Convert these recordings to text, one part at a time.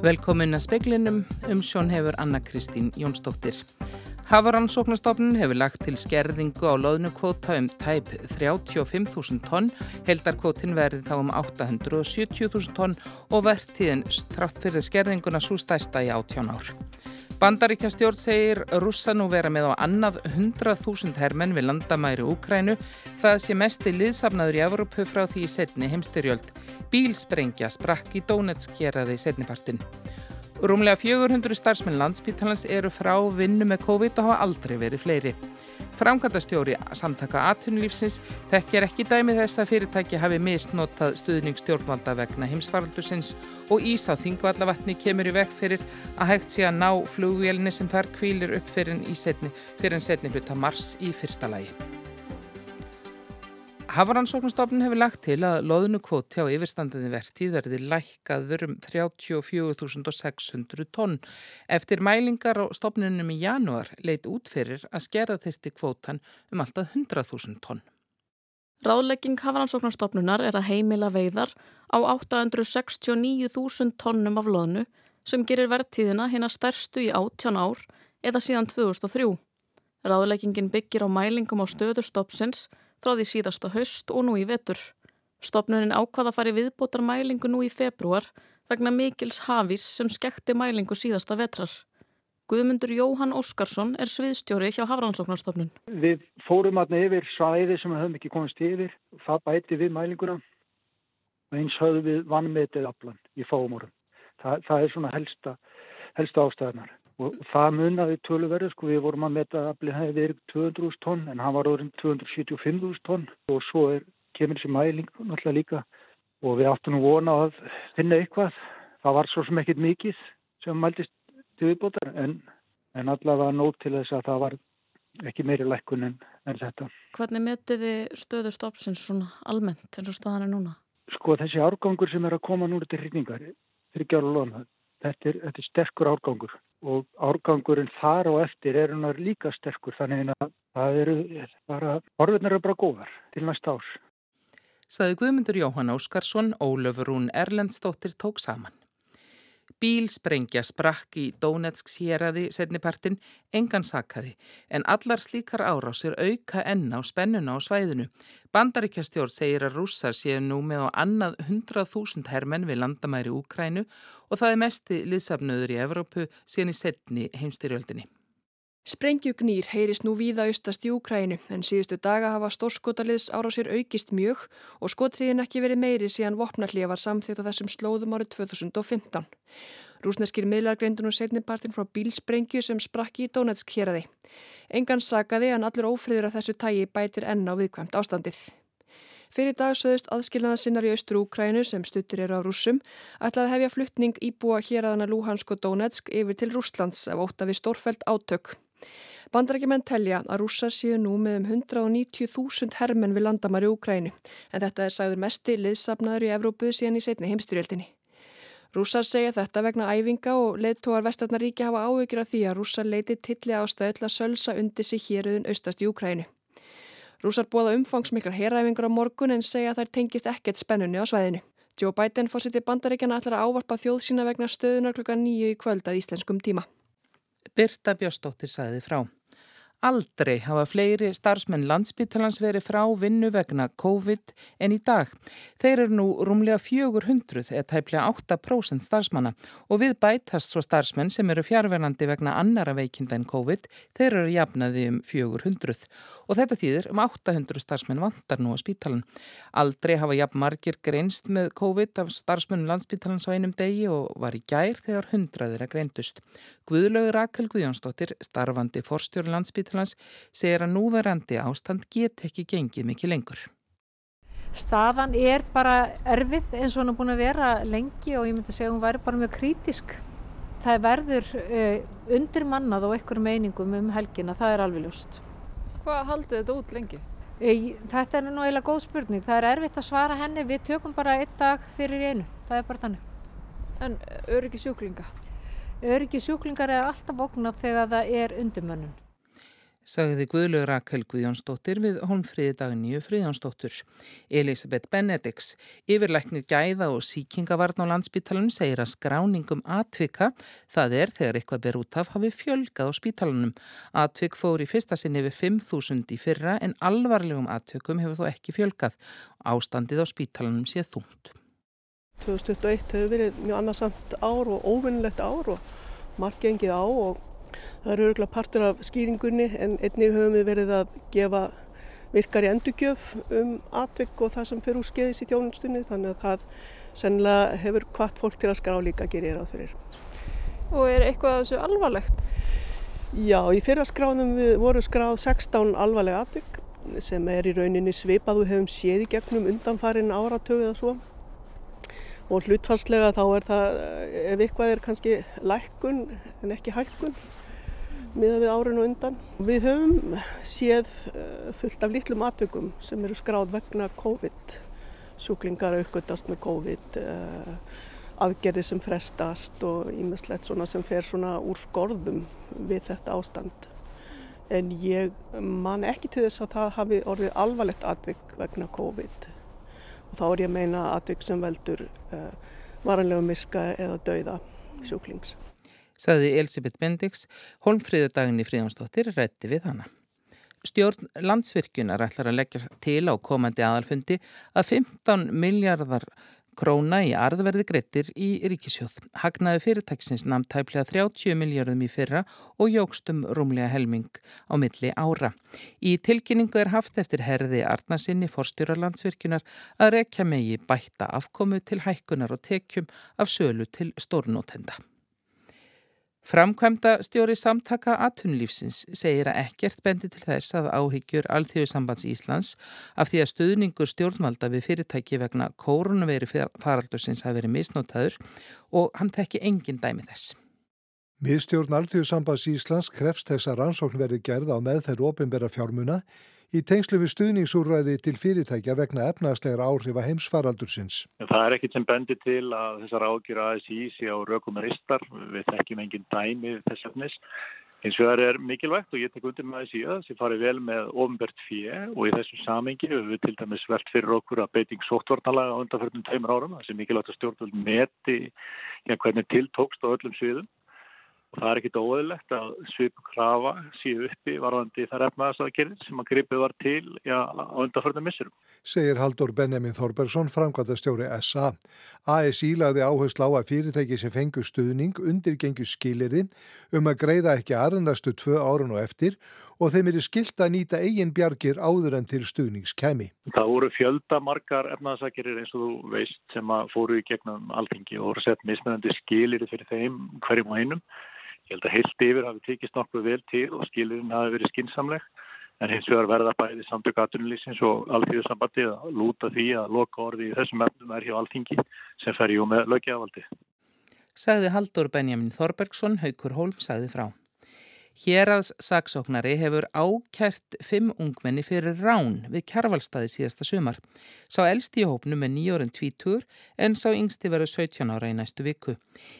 Velkomin að speklinum um sjón hefur Anna Kristín Jónsdóttir. Hafaransóknastofnun hefur lagt til skerðingu á loðnukvóta um tæp 35.000 tonn, heldarkvótin verði þá um 870.000 tonn og verðtíðin strátt fyrir skerðinguna svo stæsta í 18 ár. Bandaríkjastjórn segir rússa nú vera með á annað 100.000 hermenn við landamæri Úkrænu. Það sé mest í liðsafnaður í Evrópu frá því í setni heimstyrjöld. Bílsprengja sprakk í Donetsk hér að því setnipartin. Rúmlega 400 starfsmenn landspítalans eru frá vinnu með COVID og hafa aldrei verið fleiri. Framkvæmdastjóri samtaka atvinnulífsins þekkjar ekki dæmi þess að fyrirtæki hafi misnotað stuðning stjórnvalda vegna heimsfaraldusins og ís á þingvallavatni kemur í vekk fyrir að hægt sé að ná flugvélni sem þar kvílir upp fyrir en setni hluta mars í fyrsta lagi. Hafaransóknastofnun hefur lagt til að loðnukvoti á yfirstandinni vertíð verði lækkaður um 34.600 tonn. Eftir mælingar á stofnunum í janúar leit út fyrir að skera þyrti kvotan um alltaf 100.000 tonn. Ráðlegging Hafaransóknastofnunar er að heimila veiðar á 869.000 tonnum af loðnu sem gerir vertíðina hérna stærstu í 18 ár eða síðan 2003. Ráðleggingin byggir á mælingum á stöðurstoppsins frá því síðasta höst og nú í vetur. Stopnunin ákvaða fari viðbótar mælingu nú í februar vegna Mikils Hafís sem skekti mælingu síðasta vetrar. Guðmundur Jóhann Óskarsson er sviðstjóri hjá Hafrannsóknarstofnun. Við fórum aðna yfir svæði sem við höfum ekki komast yfir. Það bæti við mælinguna og eins höfum við vannmetið aflan í fáum orðum. Það, það er svona helsta, helsta ástæðanar og það munnaði töluverðu sko við vorum að metta að aflið hefði verið 200.000 tonn en hann var orðin 275.000 tonn og svo er, kemur þessi mæling náttúrulega líka og við áttum nú vona að finna eitthvað það var svo sem ekkit mikið sem mæltist til viðbótar en, en allavega nót til þess að það var ekki meiri lækkun en, en þetta. Hvernig metiði stöður stoppsins svona almennt eins og staðan er núna? Sko þessi árgangur sem er að koma núna til hrýningar fyrir gjörlu lóna þetta er, þetta er sterkur árgangur og árgangurinn þar og eftir er hann líka sterkur þannig að það eru bara, orðunar eru bara góðar til næsta árs. Saði Guðmundur Jóhann Óskarsson, Ólöfur Rún Erlendstóttir tók saman. Bílsprengja sprakk í Donetsk séraði setnipartin engan sakkaði en allar slíkar árásir auka enn á spennuna á svæðinu. Bandaríkjastjórn segir að rússar séu nú með á annað 100.000 hermenn við landamæri Úkrænu og það er mesti liðsafnöður í Evrópu síðan í setni heimstyrjöldinni. Sprengjugnýr heyrist nú víða austast í Úkrænu en síðustu daga hafa stórskotaliðs ára sér aukist mjög og skotriðin ekki verið meiri síðan vopnallíja var samþýtt á þessum slóðum árið 2015. Rúsneskir miðlargreindun og setnipartin frá bílsprengju sem sprakki í Donetsk hér að því. Engan sagaði en allur ófriður af þessu tægi bætir enn á viðkvæmt ástandið. Fyrir dag söðust aðskilnaða sinnar í austur Úkrænu sem stuttur eru á rúsum ætlaði hefja fluttning íbúa hér aðana Luhansk og Donetsk yfir til Rúslands af átök. Bandarækjumenn telja að rússar séu nú með um 190.000 hermenn við landamæri Úkrænu en þetta er sagður mesti liðsafnaður í Evrópu síðan í setni heimstyrjöldinni. Rússar segja þetta vegna æfinga og leittóar vestarnaríki hafa áhugir af því að rússar leiti tilli ástöðu til að sölsa undir sig héruðun austast í Úkrænu. Rússar búaða umfangsmiklar heræfingur á morgun en segja að þær tengist ekkert spennunni á svæðinu. Joe Biden fórseti bandaríkjana ætlar að ávarpa þjóð sína vegna stöðunar klukka nýju í kvöld að íslenskum tíma. Birta Björnsdóttir sagði frá. Aldrei hafa fleiri starfsmenn landsbyttalans verið frá vinnu vegna COVID en í dag. Þeir eru nú rúmlega 400 eða tæplega 8% starfsmanna og við bætast svo starfsmenn sem eru fjárverandi vegna annara veikinda en COVID, þeir eru jafnaði um 400 og þetta þýðir um 800 starfsmenn vantar nú á spítalan. Aldrei hafa jafn margir greinst með COVID af starfsmennum landsbyttalans á einum degi og var í gær þegar hundraðir að greindust. Guðlaugur Rakel Guðjónsdóttir, starfandi forstjóri landsbyttalans Landspítalans segir að núverandi ástand get ekki gengið mikið lengur. Staðan er bara erfið eins og hann er búin að vera lengi og ég myndi segja að hún væri bara mjög krítisk. Það verður uh, undir mannað og einhverjum meiningum um helgina, það er alveg ljúst. Hvað haldið þetta út lengi? Þetta er nú eiginlega góð spurning. Það er erfitt að svara henni. Við tökum bara einn dag fyrir einu. Það er bara þannig. En öryggi sjúklinga? Öryggi sjúklingar er alltaf oknað þegar það er undirmönnun. Sagði Guðlaug Rakel Guðjónsdóttir við Holmfríði Dagníu Fríðjónsdóttur. Elisabeth Benedix, yfirleiknir gæða og síkingavarn á landsbítalunum, segir að skráningum atvika, það er þegar eitthvað ber út af, hafi fjölgað á spítalunum. Atvik fór í fyrsta sinni við 5.000 í fyrra en alvarlegum atvikum hefur þó ekki fjölgað. Ástandið á spítalunum sé þúnt. 2021 hefur verið mjög annarsamt ár og óvinnlegt ár og margt gengið á og Það eru örgulega partur af skýringunni en einnig höfum við verið að gefa virkari endugjöf um atvegg og það sem fyrir úr skeiðis í tjónustunni þannig að það sennilega hefur hvart fólk til að skrá líka að gera ég ráð fyrir. Og er eitthvað af þessu alvarlegt? Já, í fyrra skráðum við voru skráð 16 alvarlega atvegg sem er í rauninni svipað við hefum séð í gegnum undanfarin áratögu eða svo og hlutfalslega þá er það ef eitthvað er kannski lækkun en ekki hækkun miða við árinu undan. Við höfum séð eh, fullt af litlum atökum sem eru skráð vegna COVID, sjúklingar aukvöldast með COVID, eh, aðgerði sem frestast og ímestlegt svona sem fer svona úr skorðum við þetta ástand. En ég man ekki til þess að það hafi orðið alvarlegt atvik vegna COVID og þá er ég að meina atvik sem veldur uh, varanlegu miska eða dauða sjúklings saði Elisabeth Bendix, holmfríðudagin í Fríðansdóttir rætti við hana. Stjórn landsvirkjunar ætlar að leggja til á komandi aðalfundi að 15 miljardar króna í arðverði greittir í ríkisjóð. Hagnaði fyrirtæksins namn tæplega 30 miljardum í fyrra og jógstum rúmlega helming á milli ára. Í tilkynningu er haft eftir herði Arnarsinni forstjóra landsvirkjunar að rekja megi bætta afkomu til hækkunar og tekjum af sölu til stórnótenda. Framkvæmda stjóri samtaka atunlífsins segir að ekkert bendi til þess að áhyggjur Alþjóðsambands Íslands af því að stuðningur stjórnvalda við fyrirtæki vegna kórunaveri faraldursins hafi verið misnótaður og hann tekki engin dæmi þess. Miðstjórn Alþjóðsambands Íslands krefst þess að rannsókn verði gerð á með þeirr ofinbæra fjármuna í tengslu við stuðningsúrræði til fyrirtækja vegna efnaðslegra áhrifa heimsfaraldursins. Það er ekkit sem bendir til að þessar ágjur ASI sé á rökum ristar, við þekkjum engin dæmi þess efnis. Eins og það er mikilvægt og ég tek undir með ASI að það sé farið vel með ofinbært fjö og í þessu samengi við til dæmis velt fyrir okkur að beiting sóttvarnalaga á undanförnum tveimur árum, sé mikilvægt að stjórnvöld meti ja, hvernig tiltókst á öllum sviðum og það er ekkit óöðilegt að svipu krafa síðu uppi varðandi þar efnaðasaðgerðir sem að gripið var til já, á undarförnum missurum. Segir Haldur Benjamin Þorbergsson, framkvæmtastjóri SA. ASI lagði áherslu á að fyrirtæki sem fengu stuðning undirgengu skilirði um að greiða ekki aðrannastu tvö árun og eftir og þeim eru skilt að nýta eigin bjargir áður en til stuðningskemi. Það voru fjölda margar efnaðasaðgerðir eins og þú veist sem að fóru í gegnum alþingi og voru sett mismunandi skilir fyrir þeim hverjum og einum. Ég held að heilt yfir hafi tekist nokkuð vel til og skilurinn hafi verið skinsamleg en hins vegar verða bæði samtök aðtunulísins og alltíðursambandi að lúta því að loka orði í þessum efnum er hjá alltingi sem fer jú með lögjavaldi. Sagði Haldur Benjamin Þorbergsson, Haukur Hólm, sagði frá. Héraðs saksóknari hefur ákjært fimm ungmenni fyrir rán við kjærvalstaði síðasta sumar. Sá elsti í hópnu með nýjórun tvítur en sá yngsti verið 17 ára í næstu viku.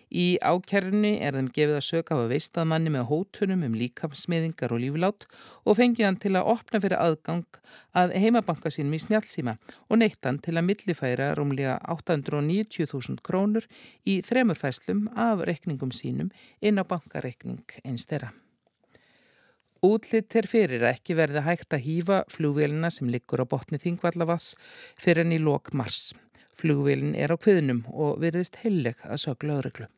Í ákjærunni er þeim gefið að söka á að veistaðmanni með hótunum um líkamsmiðingar og líflát og fengið hann til að opna fyrir aðgang að heimabanka sínum í snjálfsíma og neitt hann til að millifæra rúmlega 890.000 krónur í þremurfæslum af rekningum sínum inn á bankarekning einstera. Útlitt er fyrir að ekki verði hægt að hýfa flugvélina sem liggur á botni Þingvallavass fyrir enn í lok mars. Flugvélin er á kviðnum og verðist heilleg að sögla örygglu.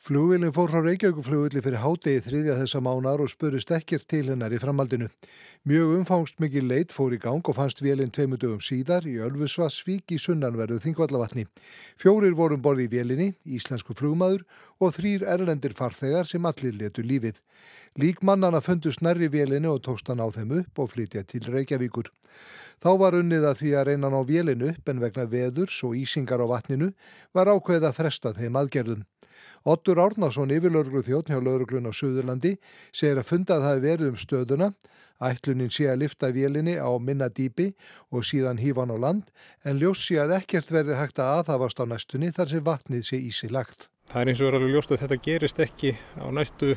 Flugvélin fór frá Reykjavíkuflugvilli fyrir hádegi þriðja þessa mánar og spurist ekkert til hennar í framhaldinu. Mjög umfangst mikið leit fór í gang og fannst vélinn tveimundugum síðar í Ölfusvassvík í sunnanverðu Þingvallavatni. Fjórir vorum borði í vélinni, íslensku flugmaður og þrýr erlendir farþegar sem allir letu lífið. Líkmannana fundust nærri vélinni og tókst hann á þeim upp og flytja til Reykjavíkur. Þá var unnið að því að reyna ná vélinu upp en vegna veðurs og ísingar á vatninu var ákveð að fresta þeim aðgerðum. Ottur Árnason, yfirlauruglu þjóttn hjá lauruglun á Suðurlandi, segir að fundað hafi verið um stöðuna, ætlunin sé að lifta vélinni á minna dýpi og síðan hífan á land, en ljós sé að ekkert verði hægt að aðhafast á næstunni þar sem vatnið sé ísi lagt. Það er eins og verið alveg ljóst að þetta gerist ekki á næstu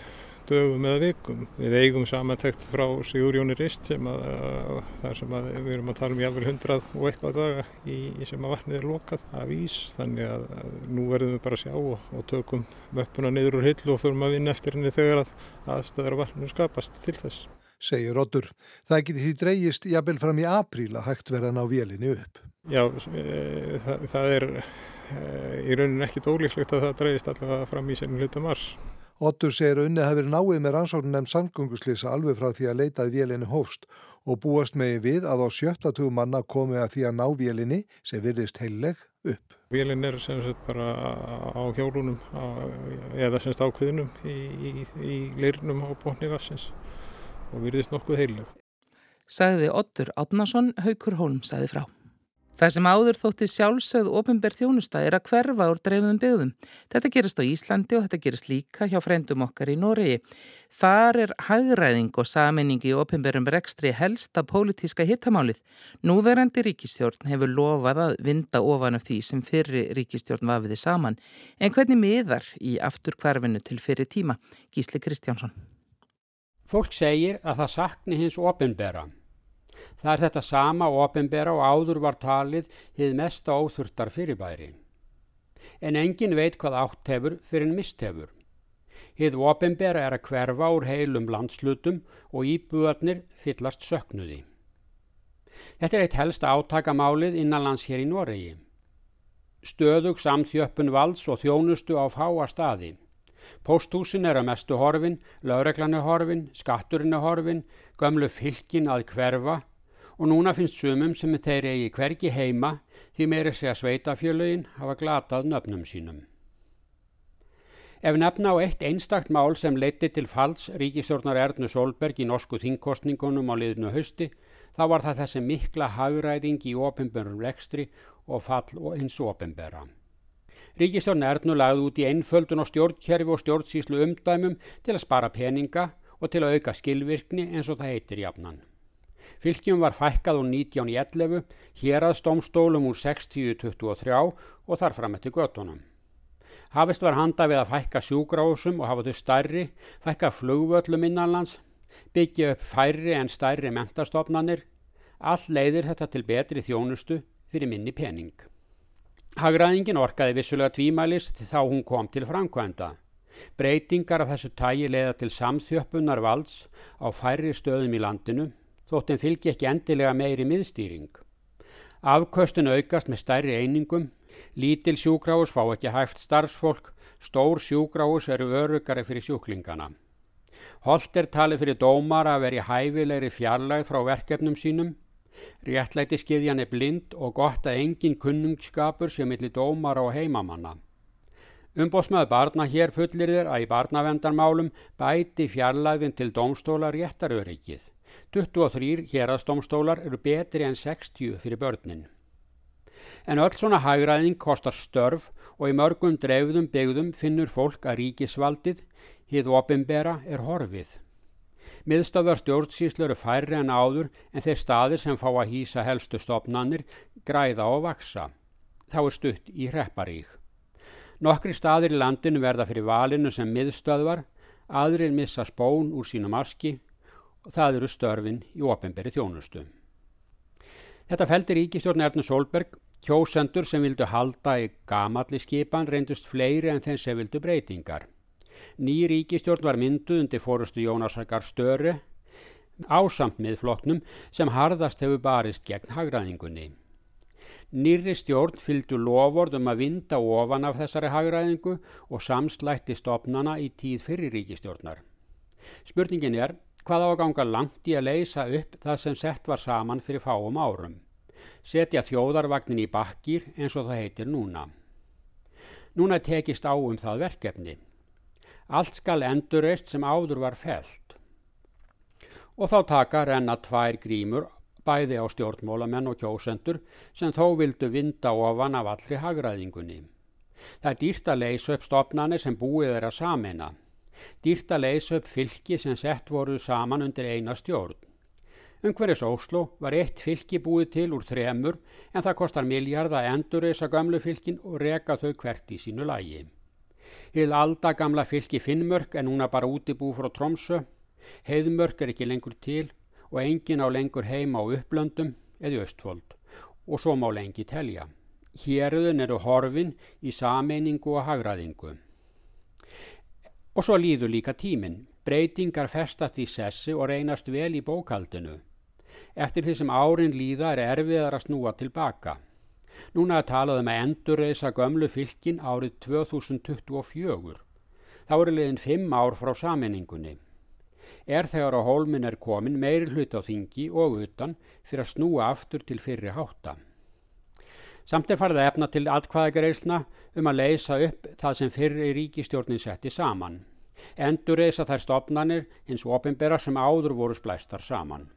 dögum eða vikum. Við eigum samantekt frá Sigur Jóni Rist sem að þar sem að við erum að tala um jáfnvel hundrað og eitthvað daga í, í sem að vatnið er lokað af ís þannig að, að nú verðum við bara að sjá og, og tökum möppuna niður úr hyll og förum að vinna eftir henni þegar að aðstæðar vatnum skapast til þess. Segir Oddur. Það geti því dreyjist jafnvel fram í apríl að hægt verðan á vélinni upp. Já, e, það, það er e, í rauninni ekkit ólíklegt að það dreyjist allavega fram í senum hluta mars. Ottur segir að unni hafi verið náið með rannsóknum nefn samgönguslýsa alveg frá því að leitað vélinni hófst og búast megi við að á sjöttatug manna komi að því að ná vélinni sem virðist heilleg upp. Vélinn er sem sagt bara á hjólunum á, eða semst ákveðinum í, í, í leirnum á botni vassins og virðist nokkuð heilleg. Sagði Ottur Átnason, Haukur Hólm sagði frá. Það sem áður þótti sjálfsögð ofinberð þjónusta er að hverfa úr dreifðum byggðum. Þetta gerist á Íslandi og þetta gerist líka hjá frendum okkar í Noregi. Þar er hagræðing og saminningi í ofinberðum rekstri helsta pólitíska hittamálið. Núverandi ríkistjórn hefur lofað að vinda ofan af því sem fyrri ríkistjórn vafiði saman. En hvernig miðar í aftur hverfinu til fyrir tíma? Gísli Kristjánsson. Fólk segir að það sakni hins ofinberða. Það er þetta sama ofinbera og áður var talið hið mesta óþurftar fyrirbæri. En engin veit hvað átt hefur fyrir en mist hefur. Hið ofinbera er að hverfa úr heilum landslutum og íbúðarnir fyllast söknuði. Þetta er eitt helsta átakamálið innanlands hér í Noregi. Stöðug samþjöppun valds og þjónustu á fáa staði. Pósthúsin er að mestu horfin, lögreglan er horfin, skatturinn er horfin, gömlu fylkin að hverfa og núna finnst sumum sem þeir eigi hvergi heima því meiri segja sveitafjölögin hafa glatað nöfnum sínum. Ef nefna á eitt einstakt mál sem leiti til falls ríkistjórnar Ernu Solberg í norsku þingkostningunum á liðinu hausti, þá var það þessi mikla hagræðing í ofinbjörnum rekstri og fall og eins ofinbjörra. Ríkistjórn Ernu lagði út í einföldun og stjórnkerfi og stjórnsýslu umdæmum til að spara peninga og til að auka skilvirkni eins og það heitir jafnan. Fylgjum var fækkað úr 1911, hér að stómstólum úr 60-23 og þar fram eftir göttunum. Hafist var handa við að fækka sjúgrásum og hafa þau stærri, fækka flugvöllum innanlands, byggja upp færri en stærri mentastofnanir. All leiðir þetta til betri þjónustu fyrir minni pening. Hagraðingin orkaði vissulega tvímælist þá hún kom til framkvæmda. Breytingar af þessu tægi leiða til samþjöppunar valds á færri stöðum í landinu þótt en fylgi ekki endilega meiri miðstýring. Afköstun aukast með stærri einingum, lítil sjúgráus fá ekki hægt starfsfólk, stór sjúgráus eru örugari fyrir sjúklingana. Holt er talið fyrir dómar að veri hæfilegri fjarlægð frá verkefnum sínum, réttlæti skiðjan er blind og gott að engin kunnungskapur sem millir dómar á heimamanna. Umbósmaður barna hér fullir þér að í barnavendarmálum bæti fjarlægðin til dómstóla réttaröryggið. 23 hérastómstólar eru betri en 60 fyrir börnin. En öll svona hægræðing kostar störf og í mörgum dreifðum byggðum finnur fólk að ríkisvaldið, hið opimbera, er horfið. Miðstöðar stjórnsýslu eru færri en áður en þeir staðir sem fá að hýsa helstu stopnannir græða og vaksa. Þá er stutt í hrepparík. Nokkri staðir í landinu verða fyrir valinu sem miðstöðvar, aðrir missa spón úr sínum aski og það eru störfin í ofinberi þjónustu. Þetta feldir ríkistjórn Erna Solberg, kjósendur sem vildu halda í gamalli skipan reyndust fleiri en þeim sem vildu breytingar. Ný ríkistjórn var mynduð undir fórustu Jónasakar Störi ásamt miðfloknum sem harðast hefur barist gegn hagraðingunni. Nýri stjórn fylgdu loford um að vinda ofan af þessari hagraðingu og samslætti stopnana í tíð fyrir ríkistjórnar. Spurningin er hvað á að ganga langt í að leysa upp það sem sett var saman fyrir fáum árum. Setja þjóðarvagnin í bakkir eins og það heitir núna. Núna tekist á um það verkefni. Allt skal endurreist sem áður var felt. Og þá taka renna tvær grímur bæði á stjórnmólamenn og kjósendur sem þó vildu vinda ofan af allri hagraðingunni. Það er dýrt að leysa upp stopnani sem búið er að samena. Dýrt að leysa upp fylki sem sett voru saman undir eina stjórn. Ungverðis Óslo var eitt fylki búið til úr þremur en það kostar miljard að endurreysa gamlu fylkin og reka þau hvert í sínu lægi. Hið aldagamla fylki Finnmörk er núna bara útibú frá Tromsö. Heiðmörk er ekki lengur til og engin á lengur heima á upplöndum eða östfold og svo má lengi telja. Héröðun eru horfin í sameiningu og hagraðingu. Og svo líður líka tíminn. Breytingar festast í sessi og reynast vel í bókaldinu. Eftir því sem árin líða er erfiðar að snúa tilbaka. Núna er talað um að endurreisa gömlu fylkin árið 2024. Þá eru liðin fimm ár frá sammenningunni. Er þegar á hólmin er komin meiri hlut á þingi og utan fyrir að snúa aftur til fyrri hátta. Samt er farið að efna til atkvæðagreisna um að leysa upp það sem fyrri ríkistjórnin setti saman. Endurreisa þær stopnanir eins og opimbera sem áður voru splæstar saman.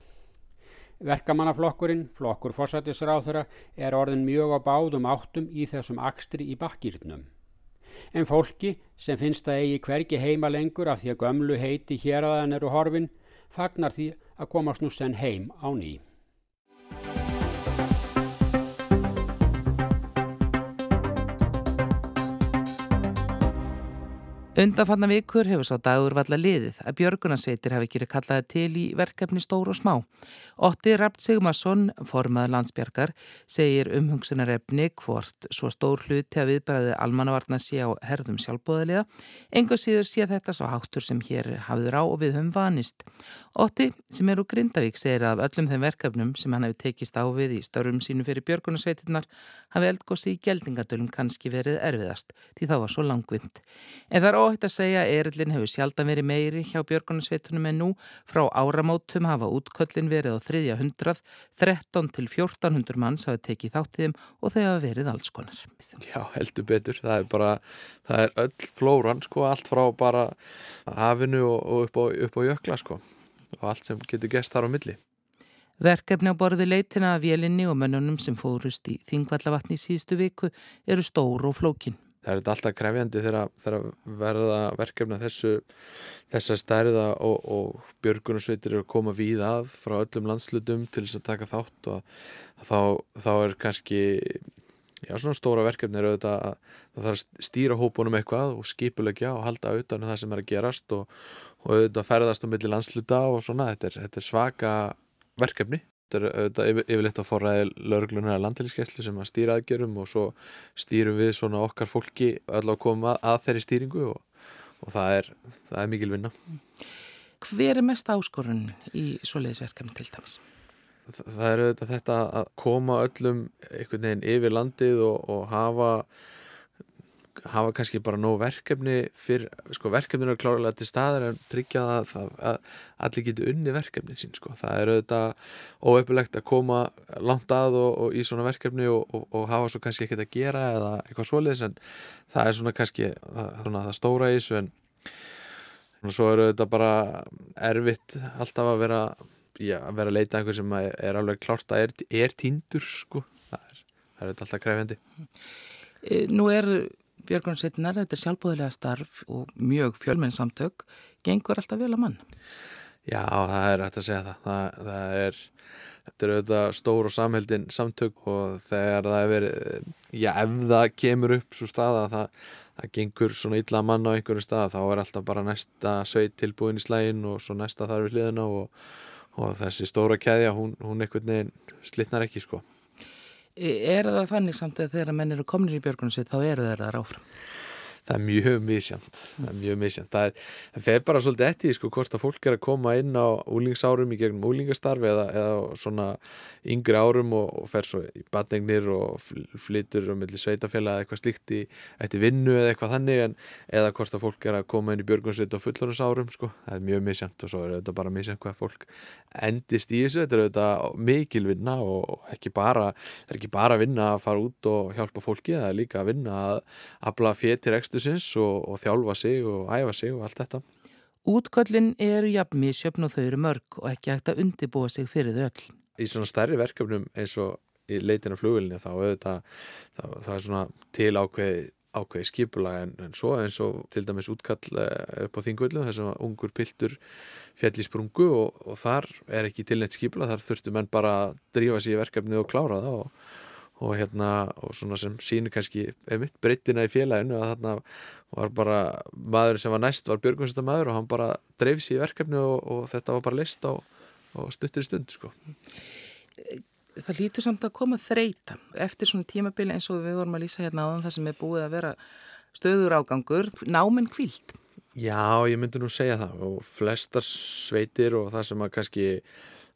Verkamannaflokkurinn, flokkur fórsættisráþura, er orðin mjög á báðum áttum í þessum akstri í bakkýrnum. En fólki sem finnst að eigi hvergi heima lengur af því að gömlu heiti hér að hann eru horfin, fagnar því að komast nú senn heim á ný. Undanfanna vikur hefur sá dagur valla liðið að björgunarsveitir hafi ekki kallaði til í verkefni stór og smá. Otti Rapt Sigmarsson, formað landsbjörgar, segir umhungsunarefni hvort svo stór hluti að viðbæði almannavarna sé á herðum sjálfbóðaliða. Engu síður sé þetta svo háttur sem hér hafður á og við höfum vanist. Otti, sem er úr Grindavík, segir að öllum þeim verkefnum sem hann hefur tekist á við í störfum sínu fyrir björgunarsveitirnar hafi eldgósi í geldingadölum kannski verið erfiðast, því það var svo langvind. En það er óhætt að segja að erillin hefur sjaldan verið meiri hjá björgunarsveitunum en nú frá áramótum hafa útköllin verið á þriðja hundrað, 13 til 1400 manns hafa tekið þáttiðum og þau hafa verið alls konar. Já, heldur betur. Það er bara, það er öll flóran sko, allt frá bara hafinu og upp á, upp á jökla sko og allt sem getur gest þar á milli. Verkefni á borði leitina af vélinni og mönnunum sem fórust í Þingvallavatni í síðustu viku eru stór og flókin. Það er alltaf krefjandi þegar verða verkefna þessu, þessa stærða og, og björgunarsveitir eru að koma við að frá öllum landslutum til þess að taka þátt og þá, þá er kannski, já svona stóra verkefni er auðvitað að það þarf að stýra hópunum eitthvað og skipulegja og halda auðvitað um það sem er að gerast og, og auðvitað ferðast á milli landsluta og svona, þetta er, þetta er svaka verkefni. Þetta er auðvitað yfirleitt að forræði lauruglunar að landhelgiskeslu sem að stýra aðgjörum og svo stýrum við svona okkar fólki allavega að koma að þeirri stýringu og, og það, er, það er mikil vinna. Hver er mest áskorun í svoleiðisverkefni til dæmis? Það, það er þetta að koma öllum einhvern veginn yfir landið og, og hafa hafa kannski bara nóg verkefni fyrir, sko verkefninu er klárlega til staðar en tryggja að, að allir geti unni verkefni sín sko. Það er auðvitað óöfulegt að koma langt að og, og í svona verkefni og, og, og hafa svo kannski ekkert að gera eða eitthvað svoleiðis en það er svona kannski það, svona, það stóra í þessu en svo er auðvitað bara erfitt alltaf að vera já, að vera að leita einhver sem er alveg klárt að er, er tíndur sko. Það er, það er alltaf krefjandi. Nú er Björgunsveitinar, þetta er sjálfbúðilega starf og mjög fjölmenn samtök, gengur alltaf vel að mann? Já, það er hægt að segja það. Það, það er, þetta er auðvitað stór og samheldin samtök og þegar það er verið, já, ef það kemur upp svo staða að það, það gengur svona illa mann á einhverju staða, þá er alltaf bara næsta sveit tilbúin í slægin og svo næsta þar við hliðina og, og þessi stóra keðja, hún, hún einhvern veginn slitnar ekki, sko. Er það þannig samt að þegar menn eru komin í björgunarsveit þá eru þeir þar áfram? Það er mjög misjant, það er mjög misjant. Það, er, það fer bara svolítið eftir sko hvort að fólk er að koma inn á úlingsárum í gegnum úlingastarfi eða, eða svona yngri árum og, og fer svo í batningnir og flytur um milli sveitafélag eða eitthvað slíkt í eftir vinnu eða eitthvað þannig en eða hvort að fólk er að koma inn í björgunarsveit á fullónusárum sko. Það er mjög misjant og svo er þetta bara misjant hvað fólk endist í þessu. Þetta er auðvitað mikil vinna og ekki bara, það er ekki bara vinna að fara út og hjálpa fólki, það er líka að vinna að afla fétir ekstra og, og þjálfa sig og æfa sig og allt þetta. Útköllin eru jafn misjöfn og þau eru mörg og ekki hægt að undibúa sig fyrir þau öll. Í svona stærri verkefnum eins og í leitina flugvilni þá auðvitað, það, það er svona til ákveði, ákveði skipulag en, en svo eins og til dæmis útkall eh, upp á þingvöldu þess að ungur piltur fjall í sprungu og, og þar er ekki til neitt skipulag, þar þurftu menn bara að drífa sér verkefni og klára það og og hérna og svona sem sínir kannski einmitt breyttina í félaginu að þarna var bara maður sem var næst var björgunstamæður og hann bara dreif sér í verkefni og, og þetta var bara list og stuttir í stund sko. Það lítur samt að koma þreita eftir svona tímabili eins og við vorum að lýsa hérna áðan það sem er búið að vera stöður ágangur, náminn kvíld Já, ég myndi nú segja það og flestar sveitir og það sem að kannski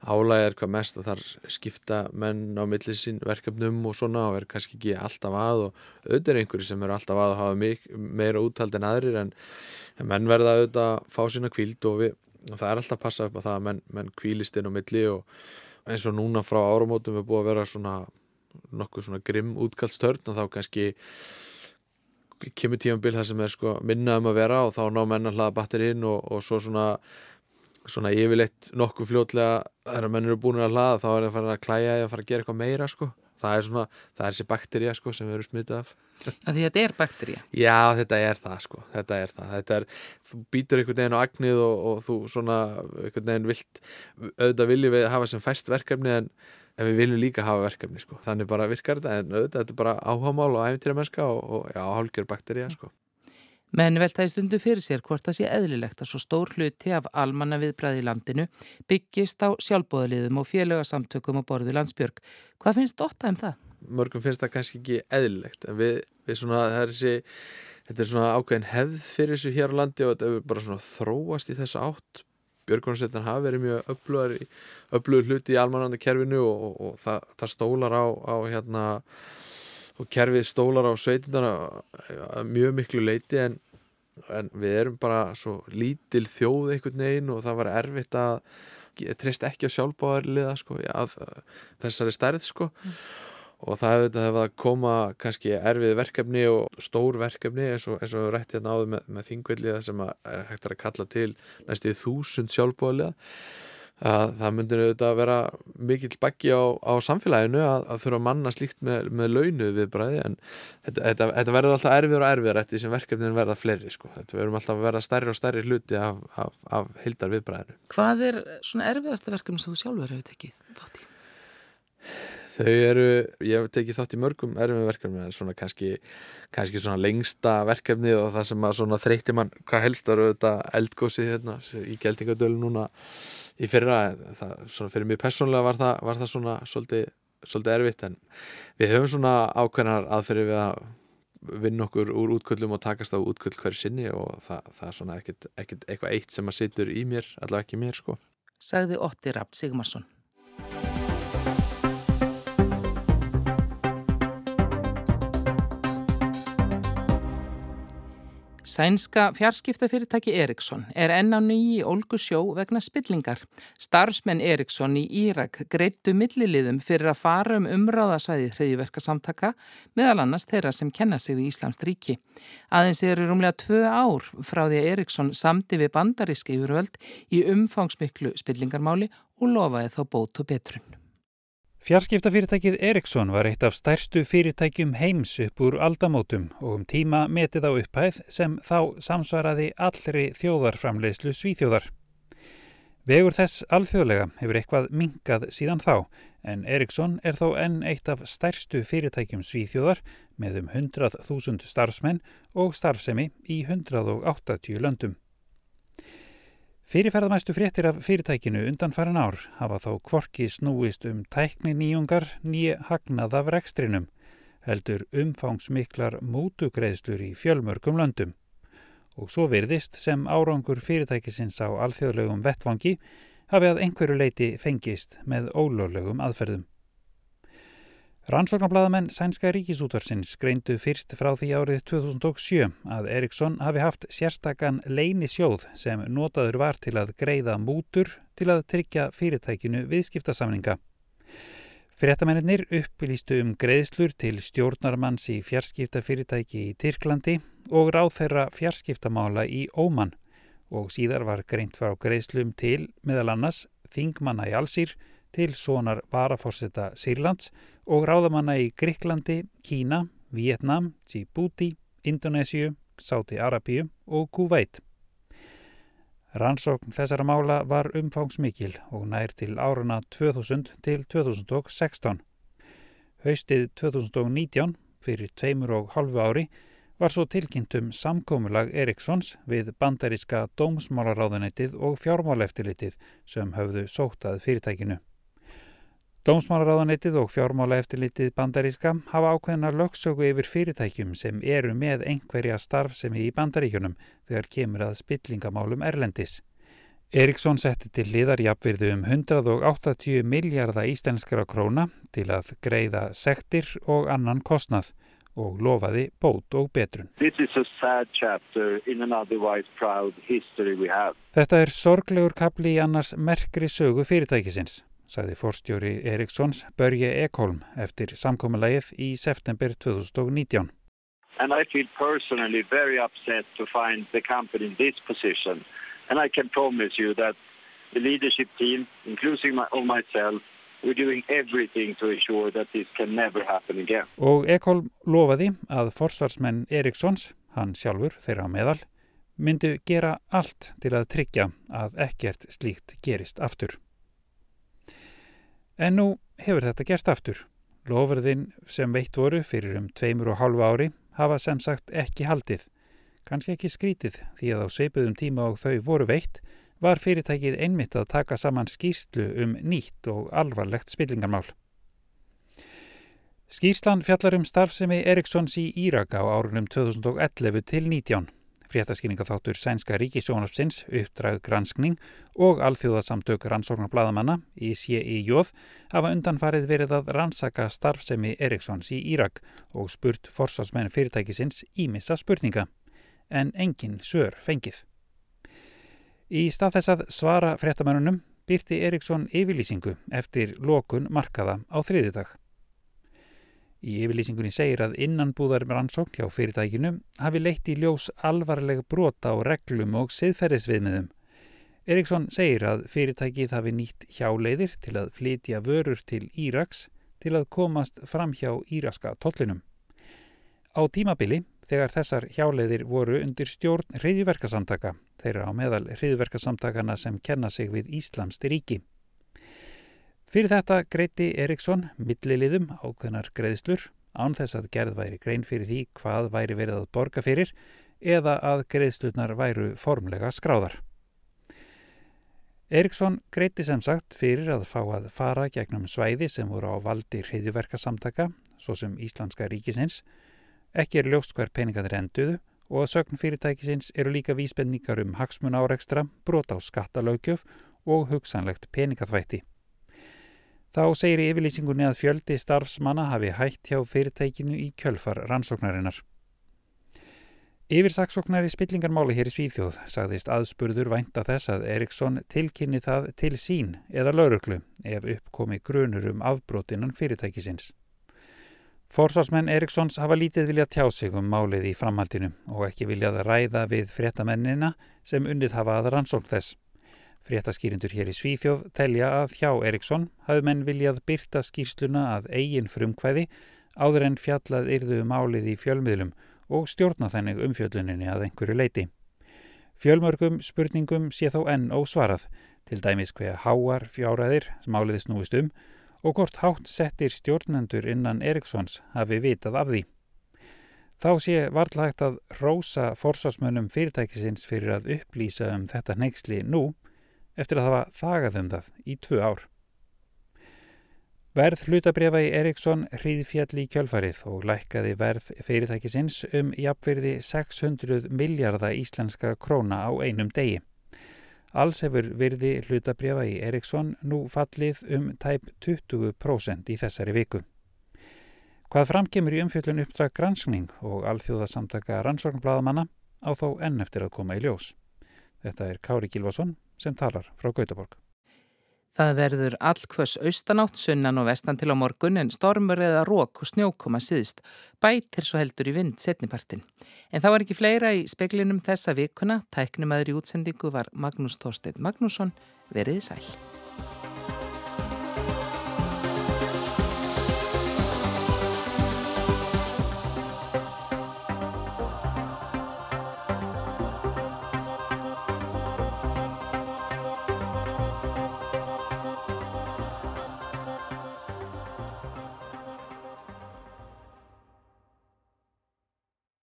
álæg er hvað mest að þar skipta menn á millisín verkefnum og svona og er kannski ekki alltaf að og auðvitað er einhverju sem eru alltaf að hafa meik, meira úthald en aðrir en menn verða auðvitað að fá sína kvíld og, við, og það er alltaf að passa upp á það að menn, menn kvílist inn á milli og eins og núna frá áramótum er búið að vera svona nokkuð svona grimm útkaldstörn og þá kannski kemur tímanbíl það sem er sko minna um að vera og þá ná menn að hlaða batterinn og, og svo svona svona yfirleitt nokkuð fljótlega þegar menn eru búin að hlaða þá er það að fara að klæja eða að fara að gera eitthvað meira sko það er svona, það er þessi bakterja sko sem við erum smitið af Því þetta er bakterja? Já, þetta er það sko þetta er það, þetta er, þú býtur einhvern veginn á agnið og, og þú svona einhvern veginn vilt, auðvitað viljum við hafa sem fæst verkefni en en við viljum líka hafa verkefni sko. þannig bara virkar þetta en auðvitað þetta er bara áhámál og æfintýra mennska og, og já, hálgjör bakterja sko. Menn veltaði stundu fyrir sér hvort það sé eðlilegt að svo stór hluti af almanna viðbræði í landinu byggist á sjálfbóðaliðum og félögarsamtökum og borðu landsbjörg. Hvað finnst Ótta um það? Mörgum finnst það kannski ekki eðlilegt en við, við svona, er þessi, þetta er svona ákveðin hefð fyrir þessu hér á landi og þetta er bara svona þróast í þessu átt björgunarsveitan hafa verið mjög öflugur hluti í almanandakerfinu og, og, og það, það stólar á, á hérna og kerfið stólar á sveitindana mjög miklu leiti en, en við erum bara svo lítil þjóð einhvern veginn og það var erfitt að treyst ekki á sjálfbáðarliða sko, að, þessari stærð sko. Mm. Og það þetta að koma kannski erfið verkefni og stór verkefni eins og, eins og rætti hérna áður með, með þingvelliða sem er hægt að kalla til næstu þúsund sjálfbóðlega að það myndir auðvitað að vera mikill baggi á, á samfélaginu að, að þurfa að manna slíkt með, með launu við bræði en þetta, þetta, þetta verður alltaf erfiður og erfiður eftir sem verkefnin verða fleiri sko. þetta verður alltaf að vera stærri og stærri hluti af, af, af hildar viðbræðinu Hvað er svona erfiðasta verkefni sem þú sjálfur hefur tekið þátt í? Þau eru, ég hef tekið þátt í mörgum erfum verkefni en svona kannski, kannski svona lengsta verkefni og það sem að svona þreyti mann hvað helst eru þetta eldgósi hérna í Geldingadölu núna í fyrra það, svona fyrir mig personlega var það, var það svona svolítið, svolítið erfitt en við höfum svona ákveðnar aðferði við að vinna okkur úr útköllum og takast á útköll hverju sinni og það, það er svona ekkert, ekkert eitthvað eitt sem að situr í mér, allavega ekki mér sko. Sagði Otti Rapt Sigmarsson. Sænska fjarskiptafyrirtæki Eriksson er enn á nýji Olgu sjó vegna spillingar. Starfsmenn Eriksson í Írak greittu milliliðum fyrir að fara um umráðasvæði hreðjuverka samtaka meðal annars þeirra sem kenna sig við Íslamst ríki. Aðeins eru rúmlega tvö ár frá því að Eriksson samti við bandaríski yfirvöld í umfangsmiklu spillingarmáli og lofaði þá bótu betrun. Fjarskiptafyrirtækið Ericsson var eitt af stærstu fyrirtækjum heims upp úr aldamótum og um tíma metið á upphæð sem þá samsvaraði allri þjóðarframleiðslu svíþjóðar. Vegur þess alþjóðlega hefur eitthvað mingað síðan þá en Ericsson er þó enn eitt af stærstu fyrirtækjum svíþjóðar með um 100.000 starfsmenn og starfsemi í 180 löndum. Fyrirferðamæstu fréttir af fyrirtækinu undan farin ár hafa þá kvorki snúist um tækni nýjungar nýja hagnað af rekstrinum, heldur umfangsmiklar mútugreðslur í fjölmörgum löndum. Og svo virðist sem árangur fyrirtækisins á alþjóðlegum vettvangi hafi að einhverju leiti fengist með ólöglegum aðferðum. Rannsóknarbladamenn Sænska ríkisútvarsins greindu fyrst frá því árið 2007 að Eriksson hafi haft sérstakann leini sjóð sem notaður var til að greiða mútur til að tryggja fyrirtækinu viðskiptasamninga. Fyrirtamennir uppbylýstu um greiðslur til stjórnarmanns í fjarskiptafyrirtæki í Tyrklandi og ráð þeirra fjarskiptamála í Óman og síðar var greint frá greiðslum til meðal annars Þingmanna í Allsýr til sonar varaforsetta Sýrlands og ráðamanna í Gríklandi, Kína, Vietnam, Djibouti, Indonésiu, Sáti Arabíu og Kuwait. Rannsókn þessara mála var umfangsmikil og nær til áruna 2000 til 2016. Haustið 2019, fyrir tveimur og halvu ári, var svo tilkynntum samkómulag Erikssons við bandaríska dómsmálaráðanætið og fjármáleftilitið sem höfðu sótað fyrirtækinu. Dómsmálaráðanætið og fjármálaeftilitið bandaríska hafa ákveðina lögsögu yfir fyrirtækjum sem eru með einhverja starfsemi í bandaríkjunum þegar kemur að spillingamálum Erlendis. Eriksson setti til liðarjapvirðu um 180 miljardar íslenskara króna til að greiða sektir og annan kostnað og lofaði bót og betrun. Þetta er sorglegur kapli í annars merkri sögu fyrirtækisins, sagði forstjóri Erikssons Börje Ekholm eftir samkominnlægið í september 2019. And I feel personally very upset to find the company in this position And I can promise you that the leadership team, including my, of myself, we're doing everything to ensure that this can never happen again. Og Ekholm lofaði að forsvarsmenn Erikssons, hann sjálfur þeirra meðal, myndu gera allt til að tryggja að ekkert slíkt gerist aftur. En nú hefur þetta gerst aftur. Lofurðin sem veitt voru fyrir um tveimur og hálfu ári hafa sem sagt ekki haldið Kanski ekki skrítið því að á sveipuðum tíma og þau voru veitt var fyrirtækið einmitt að taka saman skýrslu um nýtt og alvarlegt spillingarmál. Skýrslan fjallar um starfsemi Erikssons í Írak á árunum 2011 til 19. Fréttaskýringaþáttur Sænska Ríkisjónarpsins, uppdrag granskning og alþjóðasamtök rannsóknarblæðamanna í CIJ hafa undanfarið verið að rannsaka starfsemi Erikssons í Írak og spurt forsvarsmenn fyrirtækisins ímissa spurninga en engin sör fengið. Í stað þess að svara fréttamennunum byrti Eriksson yfirlýsingu eftir lokun markaða á þriðudag. Í yfirlýsingunni segir að innanbúðar rannsókn hjá fyrirtækinu hafi leitt í ljós alvarleg brota á reglum og siðferðisviðmiðum. Eriksson segir að fyrirtækið hafi nýtt hjáleiðir til að flytja vörur til Íraks til að komast fram hjá íraska tollinum. Á tímabili þegar þessar hjáleiðir voru undir stjórn hriðverkasamtaka, þeirra á meðal hriðverkasamtakana sem kenna sig við Íslamst ríki. Fyrir þetta greiti Eriksson milliliðum ákveðnar greiðslur án þess að gerð væri grein fyrir því hvað væri verið að borga fyrir eða að greiðslutnar væru formlega skráðar. Eriksson greiti sem sagt fyrir að fá að fara gegnum svæði sem voru á valdi hriðverkasamtaka, svo sem Íslamska ríkisins, Ekki er ljóst hver peningarnir enduðu og að sögn fyrirtækisins eru líka vísbendningar um hagsmun áreikstra, brot á skattalögjöf og hugsanlegt peningaþvætti. Þá segir í yfirlýsingunni að fjöldi starfsmanna hafi hægt hjá fyrirtækinu í kjölfar rannsóknarinnar. Yfirsaksóknari spillingarmáli hér í Svíþjóð sagðist aðspurður vænta þess að Eriksson tilkynni það til sín eða lauruglu ef uppkomi grunur um afbrotinnan fyrirtækisins. Forsvarsmenn Erikssons hafa lítið viljað tjá sig um málið í framhaldinu og ekki viljað ræða við fréttamennina sem unnið hafa að rannsókn þess. Fréttaskýrindur hér í Svíþjóð telja að hjá Eriksson hafðu menn viljað byrta skýrsluna að eigin frumkvæði áður en fjallað yrðu um málið í fjölmiðlum og stjórna þennig umfjölluninni að einhverju leiti. Fjölmörgum spurningum sé þó enn ósvarað, til dæmis hver háar fjáraðir máliði snúist um og hvort hátt settir stjórnendur innan Erikssons hafi vitað af því. Þá sé varðlægt að rósa forsvarsmönnum fyrirtækisins fyrir að upplýsa um þetta neyksli nú eftir að hafa þagað um það í tvö ár. Verð hlutabriða í Eriksson hríðfjall í kjölfarið og lækkaði verð fyrirtækisins um jafnverði 600 miljardar íslenska króna á einum degi. Alls hefur virði hlutabrjafa í Eriksson nú fallið um tæp 20% í þessari viku. Hvað framkemur í umfjöldun uppdrag granskning og alþjóðasamtaka rannsóknblaðamanna á þó enn eftir að koma í ljós. Þetta er Kári Gilvason sem talar frá Gautaborg. Það verður allkvöss austanátt, sunnan og vestan til á morgun en stormur eða rók og snjókoma síðst. Bætir svo heldur í vind setnipartin. En þá er ekki fleira í speklinum þessa vikuna. Tæknumæður í útsendingu var Magnús Þorstein Magnússon. Veriði sæl.